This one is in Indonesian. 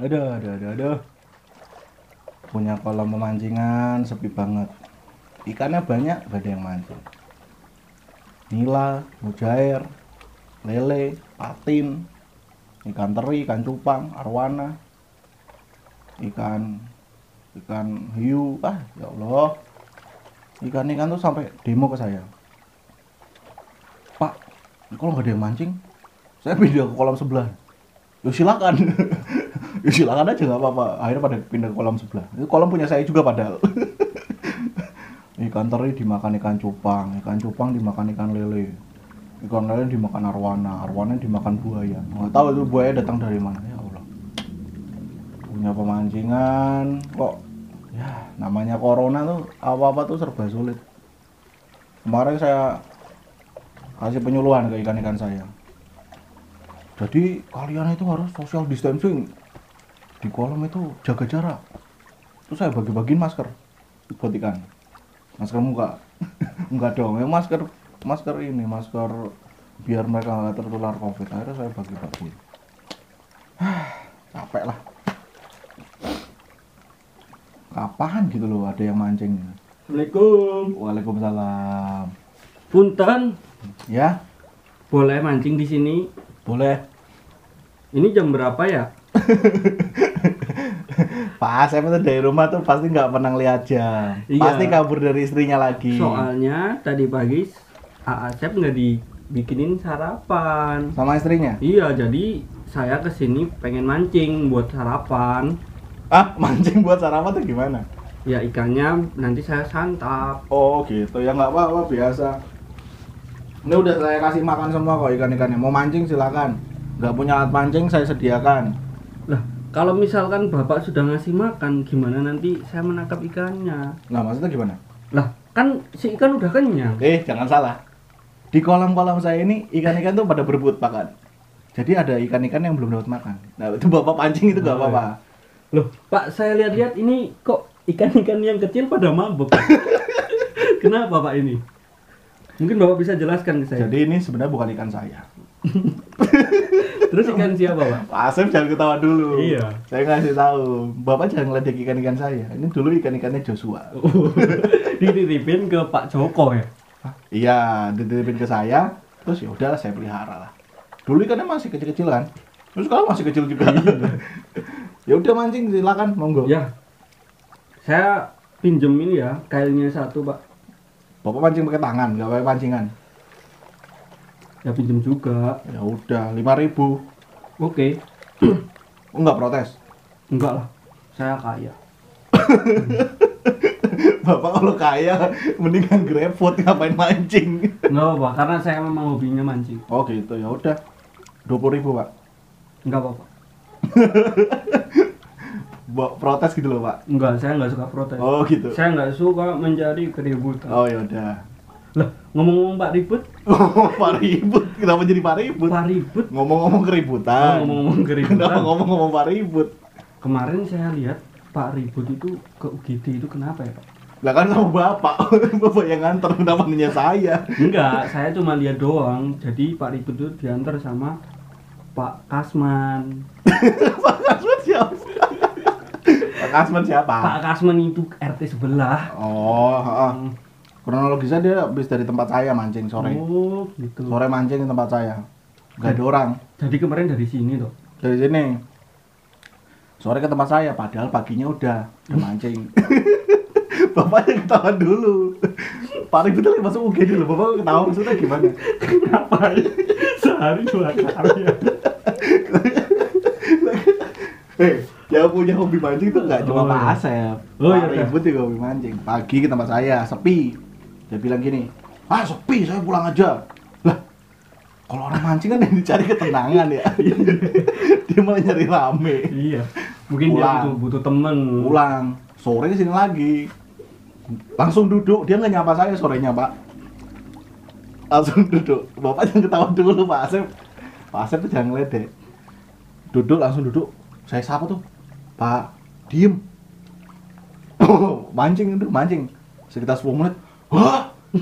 Aduh, aduh, aduh, aduh. Punya kolam pemancingan sepi banget. Ikannya banyak, gak ada yang mancing. Nila, mujair, lele, patin, ikan teri, ikan cupang, arwana, ikan ikan hiu. Ah, ya Allah. Ikan-ikan tuh sampai demo ke saya. Pak, kalau nggak ada yang mancing, saya pindah ke kolam sebelah. Yo silakan. Yo silakan aja nggak apa-apa. Akhirnya pada pindah ke kolam sebelah. Itu kolam punya saya juga padahal. ikan teri dimakan ikan cupang, ikan cupang dimakan ikan lele. Ikan lele dimakan arwana, arwana dimakan buaya. Nggak tahu itu buaya datang dari mana ya Allah. Punya pemancingan kok ya namanya corona tuh apa-apa tuh serba sulit. Kemarin saya kasih penyuluhan ke ikan-ikan saya. Jadi kalian itu harus social distancing di kolam itu jaga jarak. Terus saya bagi-bagiin masker buat ikan. Masker muka. Enggak dong, ya masker masker ini, masker biar mereka nggak tertular covid. Akhirnya saya bagi-bagi. Capek lah. Kapan gitu loh ada yang mancing? Assalamualaikum. Waalaikumsalam. Punten, Ya, boleh mancing di sini? boleh. Ini jam berapa ya? Pak Asep itu dari rumah tuh pasti nggak pernah lihat jam. Iya. Pasti kabur dari istrinya lagi. Soalnya tadi pagi Asep nggak dibikinin sarapan. Sama istrinya? Iya, jadi saya ke sini pengen mancing buat sarapan. Ah, mancing buat sarapan tuh gimana? Ya ikannya nanti saya santap. Oh gitu, ya nggak apa-apa biasa. Ini udah saya kasih makan semua kok ikan-ikannya. Mau mancing silakan. Nggak punya alat mancing saya sediakan. Lah, kalau misalkan Bapak sudah ngasih makan, gimana nanti saya menangkap ikannya? Nah maksudnya gimana? Lah, kan si ikan udah kenyang. Eh jangan salah. Di kolam-kolam saya ini ikan-ikan tuh pada berebut makan. Jadi ada ikan-ikan yang belum dapat makan. Nah itu bapak pancing itu nggak Oh, apa-apa. Loh, Pak, saya lihat-lihat ini kok ikan-ikan yang kecil pada mabuk. Kenapa Pak ini? Mungkin Bapak bisa jelaskan ke saya. Jadi ini sebenarnya bukan ikan saya. Terus ikan siapa, Pak? Pak Asep jangan ketawa dulu. Iya. Saya ngasih tahu. Bapak jangan ngeledek ikan-ikan saya. Ini dulu ikan-ikannya Joshua. Dititipin ke Pak Joko ya. Hah? Iya, dititipin ke saya. Terus ya udah saya pelihara lah. Dulu ikannya masih kecil-kecil kan. Terus sekarang masih kecil juga. ya udah mancing silakan monggo. Ya. Saya pinjem ini ya, kailnya satu, Pak. Bapak mancing pakai tangan, nggak pakai pancingan. Ya pinjem juga. Ya udah, 5000 Oke. Oh, nggak protes. Enggak lah. Saya kaya. Bapak kalau kaya mendingan GrabFood ngapain mancing. Enggak apa, karena saya memang hobinya mancing. Oh gitu ya udah. 20.000 Pak. Enggak apa-apa. Protes gitu loh, Pak. Enggak, saya enggak suka protes. Oh gitu. Saya enggak suka menjadi keributan. Oh ya udah. Lah, ngomong-ngomong Pak Ribut, Oh, Pak Ribut. Kenapa jadi Pak Ribut? Pak Ribut Ngomong-ngomong Oh, keributan. ngomong-ngomong keributan. Kenapa ngomong-ngomong Pak Ribut? Kemarin saya lihat Pak Ribut itu ke UGD itu kenapa ya Pak? Lah kan sama Bapak. Bapak yang nganter kenapa nanya saya? Enggak, saya cuma lihat doang. Jadi Pak Ribut itu diantar sama Pak Kasman. Pak Kasman siapa? Pak Kasman siapa? Pak Kasman itu RT sebelah. Oh. Kronologisnya dia habis dari tempat saya mancing sore. Oh, gitu. Sore mancing di tempat saya. Gak ada orang. Jadi kemarin dari sini tuh. Dari sini. Sore ke tempat saya, padahal paginya udah udah mancing. Bapak yang ketawa dulu. Pak Ribut lagi masuk UGD dulu. Bapak ketawa maksudnya gimana? Kenapa? Sehari dua kali ya. Eh, yang punya hobi mancing itu nggak cuma Oh, Pak iya. Asep. Oh, iya, Pak iya. Ribut juga hobi mancing. Pagi ke tempat saya, sepi. Dia bilang gini, ah sepi, saya pulang aja. Lah, kalau orang mancing kan yang dicari ketenangan ya. dia malah nyari rame. Iya. Mungkin dia Pulang. butuh butuh temen. Pulang, sore sini lagi. Langsung duduk, dia nggak nyapa saya sorenya pak. Langsung duduk. Bapak jangan ketawa dulu Pak Asep. Pak Asep tuh jangan ngeledek. Duduk, langsung duduk. Saya sapa tuh, Pak, diem. Oh, mancing itu, mancing. Sekitar 10 menit. わっ！